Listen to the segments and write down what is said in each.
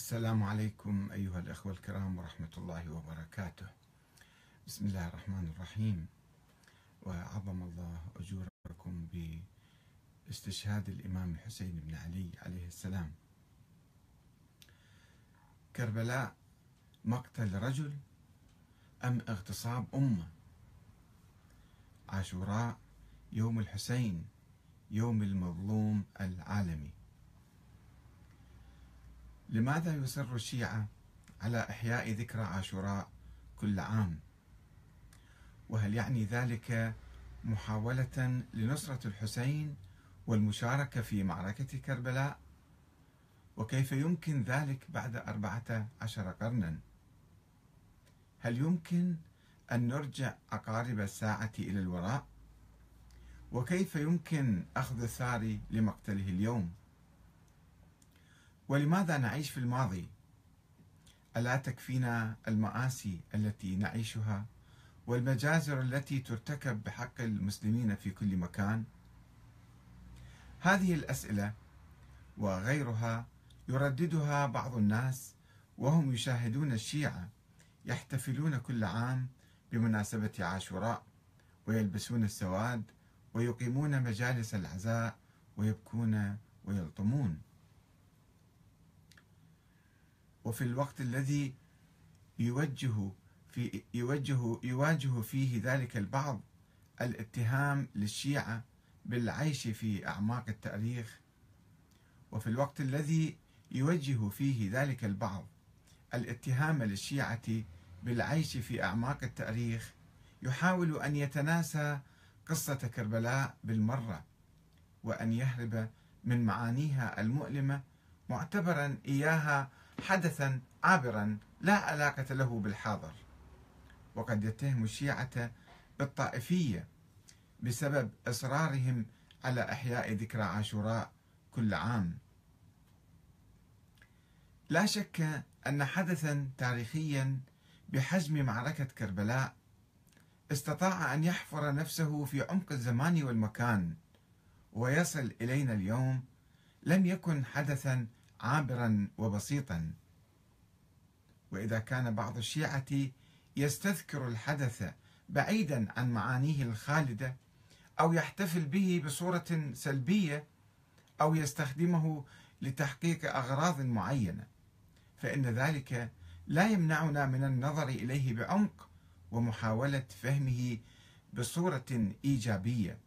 السلام عليكم أيها الأخوة الكرام ورحمة الله وبركاته. بسم الله الرحمن الرحيم. وعظم الله أجوركم باستشهاد الإمام الحسين بن علي عليه السلام. كربلاء مقتل رجل أم اغتصاب أمة؟ عاشوراء يوم الحسين يوم المظلوم العالمي. لماذا يصر الشيعة على إحياء ذكرى عاشوراء كل عام؟ وهل يعني ذلك محاولة لنصرة الحسين والمشاركة في معركة كربلاء؟ وكيف يمكن ذلك بعد أربعة عشر قرنا؟ هل يمكن أن نرجع عقارب الساعة إلى الوراء؟ وكيف يمكن أخذ الثار لمقتله اليوم؟ ولماذا نعيش في الماضي؟ ألا تكفينا المآسي التي نعيشها والمجازر التي ترتكب بحق المسلمين في كل مكان؟ هذه الأسئلة وغيرها يرددها بعض الناس وهم يشاهدون الشيعة يحتفلون كل عام بمناسبة عاشوراء ويلبسون السواد ويقيمون مجالس العزاء ويبكون ويلطمون. وفي الوقت الذي يوجه في يوجه يواجه فيه ذلك البعض الاتهام للشيعة بالعيش في أعماق التاريخ وفي الوقت الذي يوجه فيه ذلك البعض الاتهام للشيعة بالعيش في أعماق التاريخ يحاول أن يتناسى قصة كربلاء بالمرة وأن يهرب من معانيها المؤلمة معتبرا إياها حدثا عابرا لا علاقة له بالحاضر وقد يتهم الشيعة بالطائفية بسبب إصرارهم على إحياء ذكرى عاشوراء كل عام. لا شك أن حدثا تاريخيا بحجم معركة كربلاء استطاع أن يحفر نفسه في عمق الزمان والمكان ويصل إلينا اليوم لم يكن حدثا عابرا وبسيطا. وإذا كان بعض الشيعة يستذكر الحدث بعيدا عن معانيه الخالدة أو يحتفل به بصورة سلبية أو يستخدمه لتحقيق أغراض معينة فإن ذلك لا يمنعنا من النظر إليه بعمق ومحاولة فهمه بصورة إيجابية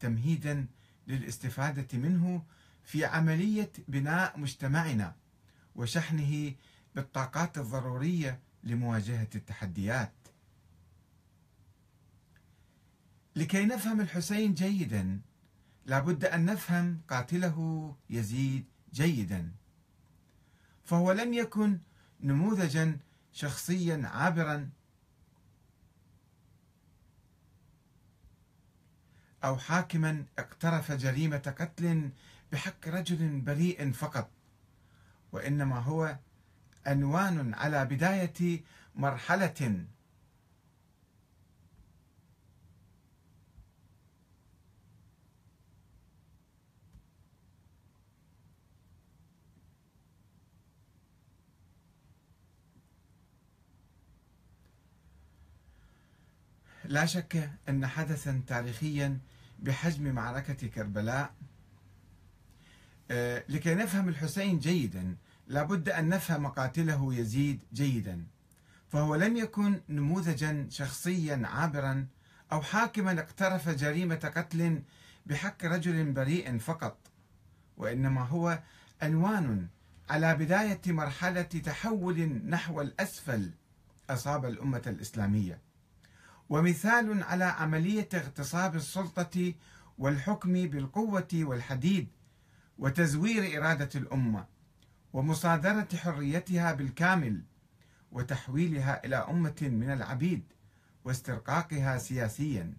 تمهيدا للاستفادة منه في عملية بناء مجتمعنا وشحنه بالطاقات الضرورية لمواجهة التحديات. لكي نفهم الحسين جيدا لابد أن نفهم قاتله يزيد جيدا. فهو لم يكن نموذجا شخصيا عابرا أو حاكما اقترف جريمة قتل بحق رجل بريء فقط وإنما هو عنوان على بداية مرحلة. لا شك أن حدثا تاريخيا بحجم معركة كربلاء. آه، لكي نفهم الحسين جيدا لابد أن نفهم قاتله يزيد جيدا فهو لم يكن نموذجا شخصيا عابرا أو حاكما اقترف جريمة قتل بحق رجل بريء فقط وإنما هو عنوان على بداية مرحلة تحول نحو الأسفل أصاب الأمة الإسلامية. ومثال على عملية اغتصاب السلطة والحكم بالقوة والحديد وتزوير إرادة الأمة. ومصادرة حريتها بالكامل وتحويلها إلى أمة من العبيد واسترقاقها سياسيا.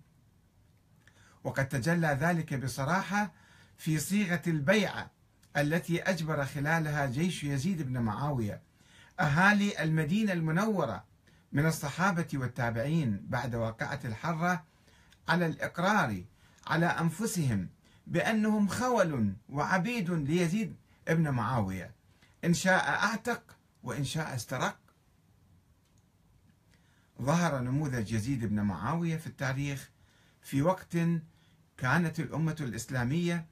وقد تجلى ذلك بصراحة في صيغة البيعه التي أجبر خلالها جيش يزيد بن معاوية أهالي المدينة المنورة من الصحابة والتابعين بعد واقعة الحرة على الإقرار على أنفسهم بأنهم خول وعبيد ليزيد ابن معاوية. إن شاء أعتق وإن شاء استرق. ظهر نموذج يزيد بن معاوية في التاريخ في وقت كانت الأمة الإسلامية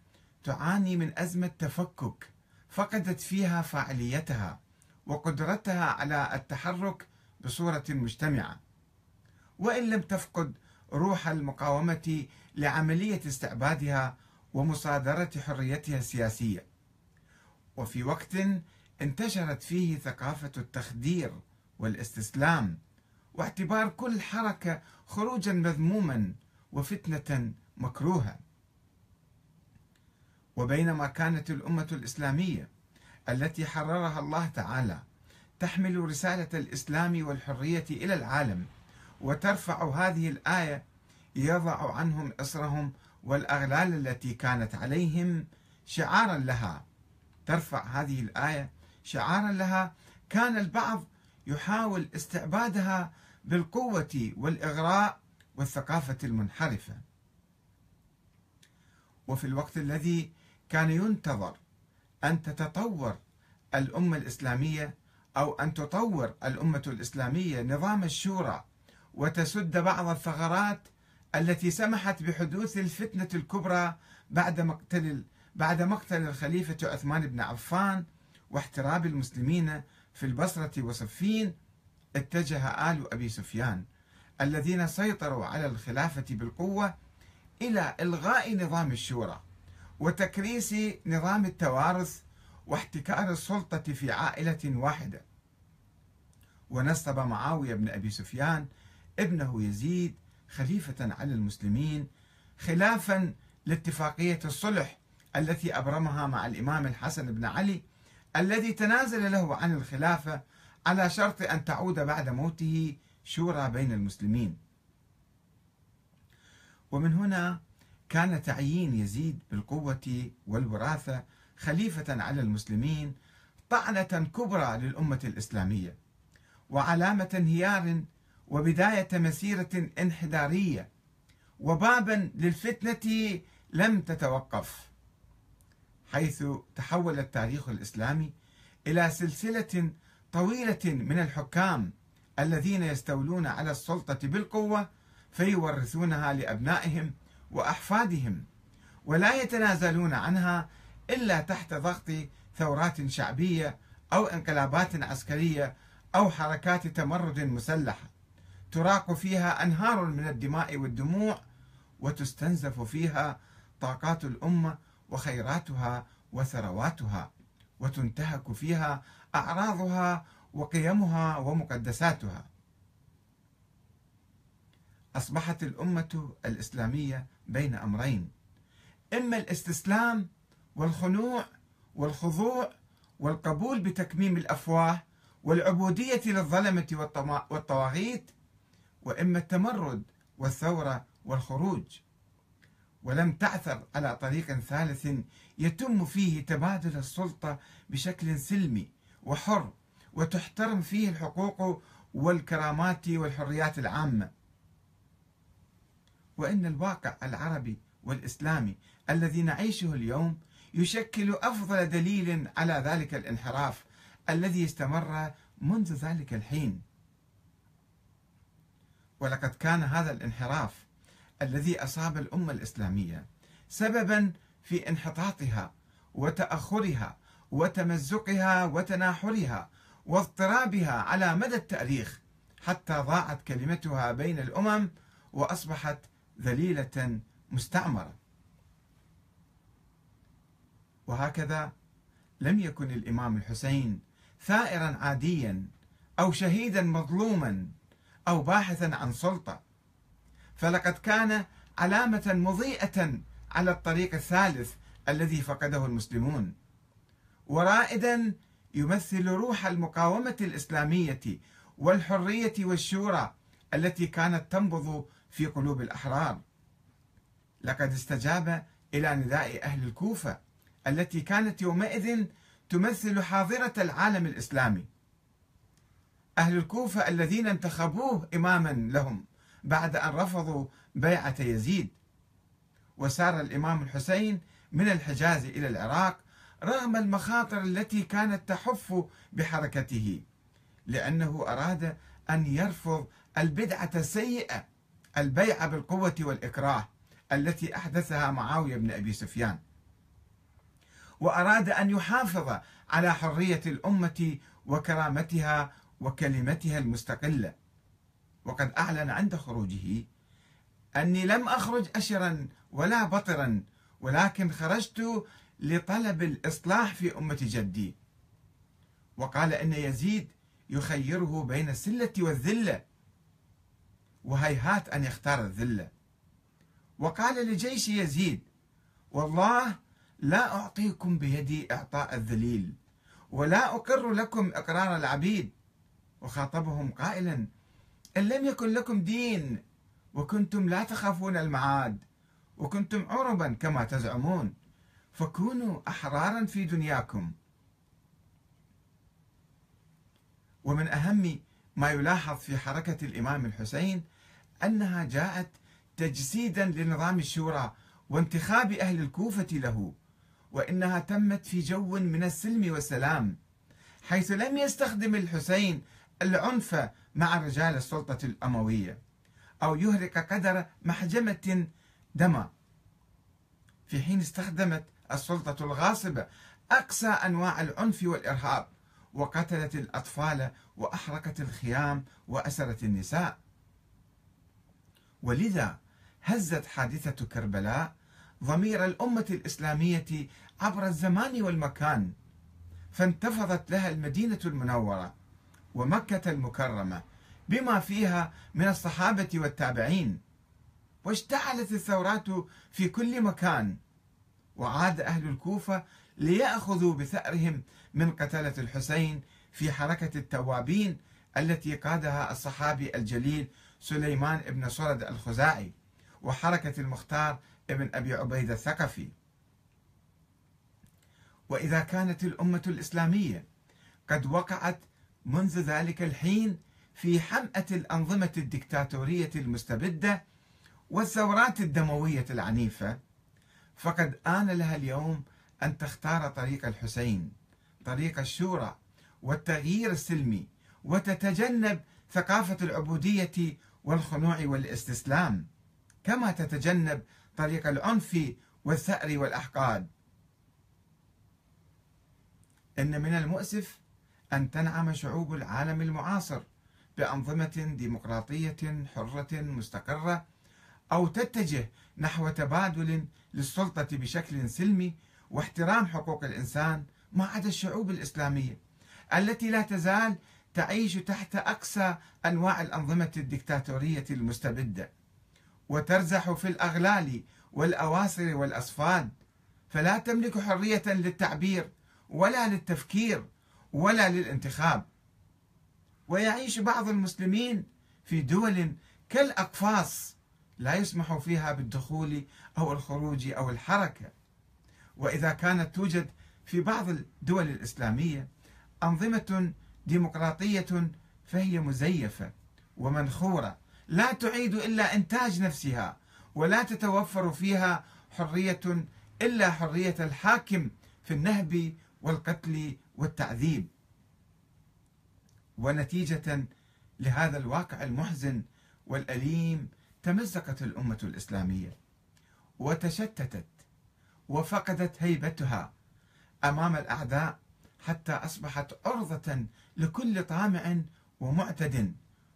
تعاني من أزمة تفكك فقدت فيها فاعليتها وقدرتها على التحرك بصورة مجتمعة. وإن لم تفقد روح المقاومة لعملية استعبادها ومصادرة حريتها السياسية. وفي وقت انتشرت فيه ثقافة التخدير والاستسلام واعتبار كل حركة خروجا مذموما وفتنة مكروهة. وبينما كانت الأمة الإسلامية التي حررها الله تعالى تحمل رسالة الإسلام والحرية إلى العالم وترفع هذه الآية يضع عنهم إصرهم والأغلال التي كانت عليهم شعارا لها. ترفع هذه الآية شعارا لها كان البعض يحاول استعبادها بالقوة والإغراء والثقافة المنحرفة. وفي الوقت الذي كان ينتظر أن تتطور الأمة الإسلامية أو أن تطور الأمة الإسلامية نظام الشورى وتسد بعض الثغرات التي سمحت بحدوث الفتنة الكبرى بعد مقتل بعد مقتل الخليفة عثمان بن عفان واحتراب المسلمين في البصرة وصفين اتجه آل أبي سفيان الذين سيطروا على الخلافة بالقوة إلى إلغاء نظام الشورى وتكريس نظام التوارث واحتكار السلطة في عائلة واحدة. ونصب معاوية بن أبي سفيان ابنه يزيد خليفة على المسلمين خلافا لاتفاقية الصلح التي أبرمها مع الإمام الحسن بن علي الذي تنازل له عن الخلافة على شرط أن تعود بعد موته شورى بين المسلمين. ومن هنا كان تعيين يزيد بالقوة والوراثة خليفة على المسلمين طعنة كبرى للأمة الإسلامية وعلامة انهيار وبداية مسيرة انحدارية وبابا للفتنة لم تتوقف. حيث تحول التاريخ الإسلامي إلى سلسلة طويلة من الحكام الذين يستولون على السلطة بالقوة فيورثونها لأبنائهم وأحفادهم ولا يتنازلون عنها إلا تحت ضغط ثورات شعبية أو انقلابات عسكرية أو حركات تمرد مسلحة. تراق فيها أنهار من الدماء والدموع وتستنزف فيها طاقات الأمة وخيراتها وثرواتها وتنتهك فيها أعراضها وقيمها ومقدساتها. أصبحت الأمة الإسلامية بين أمرين إما الاستسلام والخنوع والخضوع والقبول بتكميم الأفواه والعبودية للظلمة والطواغيت وإما التمرد والثورة والخروج. ولم تعثر على طريق ثالث يتم فيه تبادل السلطة بشكل سلمي وحر وتحترم فيه الحقوق والكرامات والحريات العامة. وإن الواقع العربي والإسلامي الذي نعيشه اليوم يشكل أفضل دليل على ذلك الانحراف الذي استمر منذ ذلك الحين. ولقد كان هذا الانحراف الذي أصاب الأمة الإسلامية سببا في انحطاطها وتأخرها وتمزقها وتناحرها واضطرابها على مدى التاريخ حتى ضاعت كلمتها بين الأمم وأصبحت ذليلة مستعمرة. وهكذا لم يكن الإمام الحسين ثائرا عاديا أو شهيدا مظلوما أو باحثا عن سلطة. فلقد كان علامة مضيئة على الطريق الثالث الذي فقده المسلمون. ورائدا يمثل روح المقاومة الإسلامية والحرية والشورى التي كانت تنبض في قلوب الأحرار. لقد استجاب إلى نداء أهل الكوفة التي كانت يومئذ تمثل حاضرة العالم الإسلامي. أهل الكوفة الذين انتخبوه إماما لهم بعد أن رفضوا بيعة يزيد. وسار الإمام الحسين من الحجاز إلى العراق رغم المخاطر التي كانت تحف بحركته لأنه أراد أن يرفض البدعة السيئة البيع بالقوة والإكراه التي أحدثها معاوية بن أبي سفيان. وأراد أن يحافظ على حرية الأمة وكرامتها وكلمتها المستقلة. وقد أعلن عند خروجه أني لم أخرج أشرا ولا بطرا ولكن خرجت لطلب الإصلاح في أمة جدي. وقال إن يزيد يخيره بين السلة والذلة وهيهات أن يختار الذلة. وقال لجيش يزيد والله لا أعطيكم بيدي إعطاء الذليل ولا أقر لكم إقرار العبيد. وخاطبهم قائلا إن لم يكن لكم دين وكنتم لا تخافون المعاد وكنتم عربا كما تزعمون فكونوا أحرارا في دنياكم. ومن أهم ما يلاحظ في حركة الإمام الحسين أنها جاءت تجسيدا لنظام الشورى وانتخاب أهل الكوفة له وإنها تمت في جو من السلم والسلام حيث لم يستخدم الحسين العنف مع رجال السلطة الأموية أو يهرق قدر محجمة دما في حين استخدمت السلطة الغاصبة أقسى أنواع العنف والإرهاب وقتلت الأطفال وأحرقت الخيام وأسرت النساء. ولذا هزت حادثة كربلاء ضمير الأمة الإسلامية عبر الزمان والمكان فانتفضت لها المدينة المنورة. ومكة المكرمة بما فيها من الصحابة والتابعين. واشتعلت الثورات في كل مكان. وعاد أهل الكوفة ليأخذوا بثأرهم من قتلة الحسين في حركة التوابين التي قادها الصحابي الجليل سليمان بن سرد الخزاعي وحركة المختار ابن أبي عبيدة الثقفي. وإذا كانت الأمة الإسلامية قد وقعت منذ ذلك الحين في حمأة الأنظمة الدكتاتورية المستبدة والثورات الدموية العنيفة فقد آن لها اليوم أن تختار طريق الحسين طريق الشورى والتغيير السلمي وتتجنب ثقافة العبودية والخنوع والاستسلام كما تتجنب طريق العنف والثأر والأحقاد. إن من المؤسف أن تنعم شعوب العالم المعاصر بأنظمة ديمقراطية حرة مستقرة أو تتجه نحو تبادل للسلطة بشكل سلمي واحترام حقوق الإنسان ما عدا الشعوب الإسلامية التي لا تزال تعيش تحت أقسى أنواع الأنظمة الدكتاتورية المستبدة وترزح في الأغلال والأواصر والأصفاد فلا تملك حرية للتعبير ولا للتفكير ولا للانتخاب. ويعيش بعض المسلمين في دول كالأقفاص لا يسمح فيها بالدخول أو الخروج أو الحركة. وإذا كانت توجد في بعض الدول الإسلامية أنظمة ديمقراطية فهي مزيفة ومنخورة لا تعيد إلا إنتاج نفسها ولا تتوفر فيها حرية إلا حرية الحاكم في النهب والقتل والتعذيب. ونتيجة لهذا الواقع المحزن والأليم تمزقت الأمة الإسلامية وتشتتت وفقدت هيبتها أمام الأعداء حتى أصبحت عرضة لكل طامع ومعتد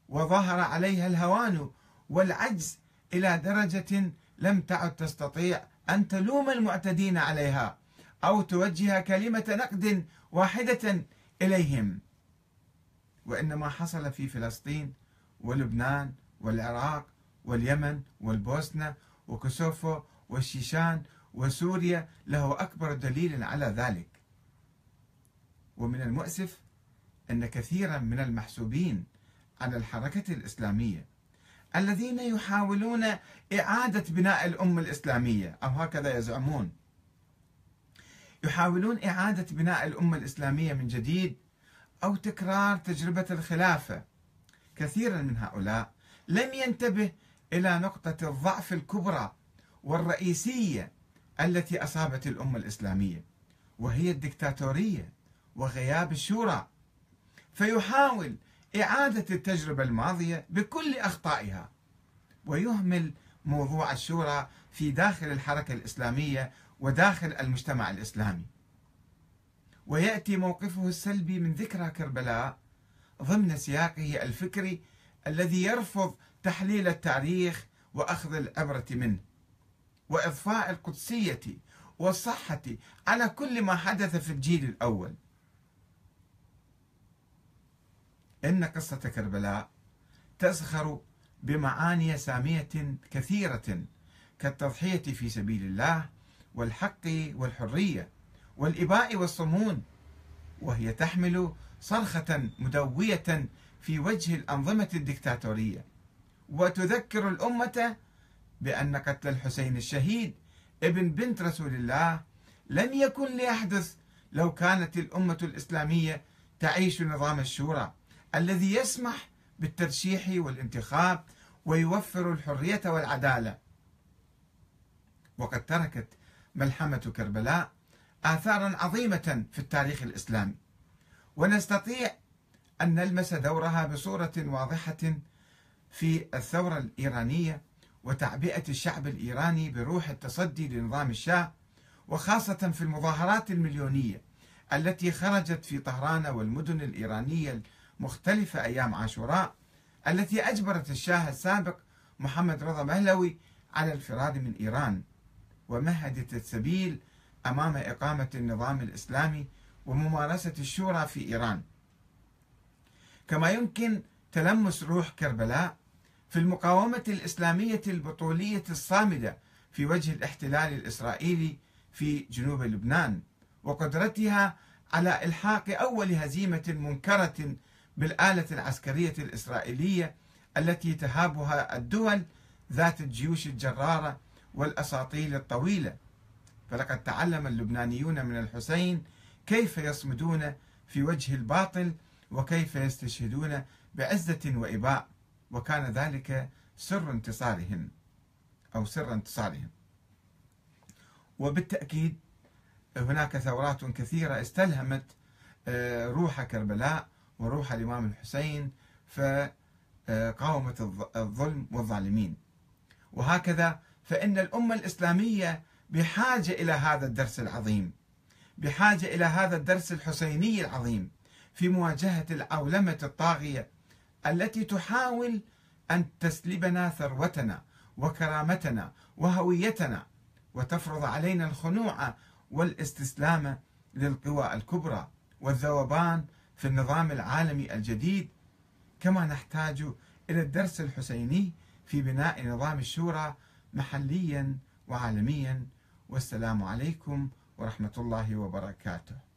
وظهر عليها الهوان والعجز إلى درجة لم تعد تستطيع أن تلوم المعتدين عليها. أو توجه كلمة نقد واحدة إليهم. وإن ما حصل في فلسطين ولبنان والعراق واليمن والبوسنة وكوسوفو والشيشان وسوريا له أكبر دليل على ذلك. ومن المؤسف أن كثيرا من المحسوبين على الحركة الإسلامية الذين يحاولون إعادة بناء الأمة الإسلامية أو هكذا يزعمون يحاولون إعادة بناء الأمة الإسلامية من جديد أو تكرار تجربة الخلافة. كثيرا من هؤلاء لم ينتبه إلى نقطة الضعف الكبرى والرئيسية التي أصابت الأمة الإسلامية وهي الدكتاتورية وغياب الشورى. فيحاول إعادة التجربة الماضية بكل أخطائها ويهمل موضوع الشورى في داخل الحركة الإسلامية وداخل المجتمع الإسلامي. ويأتي موقفه السلبي من ذكرى كربلاء ضمن سياقه الفكري الذي يرفض تحليل التاريخ وأخذ العبره منه. وإضفاء القدسية والصحة على كل ما حدث في الجيل الأول. إن قصة كربلاء تزخر بمعاني سامية كثيرة كالتضحية في سبيل الله والحق والحرية والإباء والصمون وهي تحمل صرخة مدوية في وجه الأنظمة الدكتاتورية. وتذكر الأمة بأن قتل الحسين الشهيد ابن بنت رسول الله لم يكن ليحدث لو كانت الأمة الإسلامية تعيش نظام الشورى الذي يسمح بالترشيح والانتخاب ويوفر الحرية والعدالة. وقد تركت ملحمة كربلاء آثارا عظيمة في التاريخ الإسلامي. ونستطيع أن نلمس دورها بصورة واضحة في الثورة الإيرانية وتعبئة الشعب الإيراني بروح التصدي لنظام الشاه وخاصة في المظاهرات المليونية التي خرجت في طهران والمدن الإيرانية المختلفة أيام عاشوراء التي أجبرت الشاه السابق محمد رضا مهلوي على الفرار من إيران. ومهدت السبيل أمام إقامة النظام الإسلامي وممارسة الشورى في إيران. كما يمكن تلمس روح كربلاء في المقاومة الإسلامية البطولية الصامدة في وجه الاحتلال الإسرائيلي في جنوب لبنان وقدرتها على إلحاق أول هزيمة منكرة بالآلة العسكرية الإسرائيلية التي تهابها الدول ذات الجيوش الجرارة والأساطيل الطويلة. فلقد تعلم اللبنانيون من الحسين كيف يصمدون في وجه الباطل وكيف يستشهدون بعزة وإباء وكان ذلك سر انتصارهم أو سر انتصارهم. وبالتأكيد هناك ثورات كثيرة استلهمت آه، روح كربلاء وروح الإمام الحسين فقاومت الظلم والظالمين. وهكذا فإن الأمة الإسلامية بحاجة إلى هذا الدرس العظيم بحاجة إلى هذا الدرس الحسيني العظيم في مواجهة العولمة الطاغية التي تحاول أن تسلبنا ثروتنا وكرامتنا وهويتنا وتفرض علينا الخنوع والاستسلام للقوى الكبرى والذوبان في النظام العالمي الجديد كما نحتاج إلى الدرس الحسيني في بناء نظام الشورى محليا وعالميا. والسلام عليكم ورحمة الله وبركاته.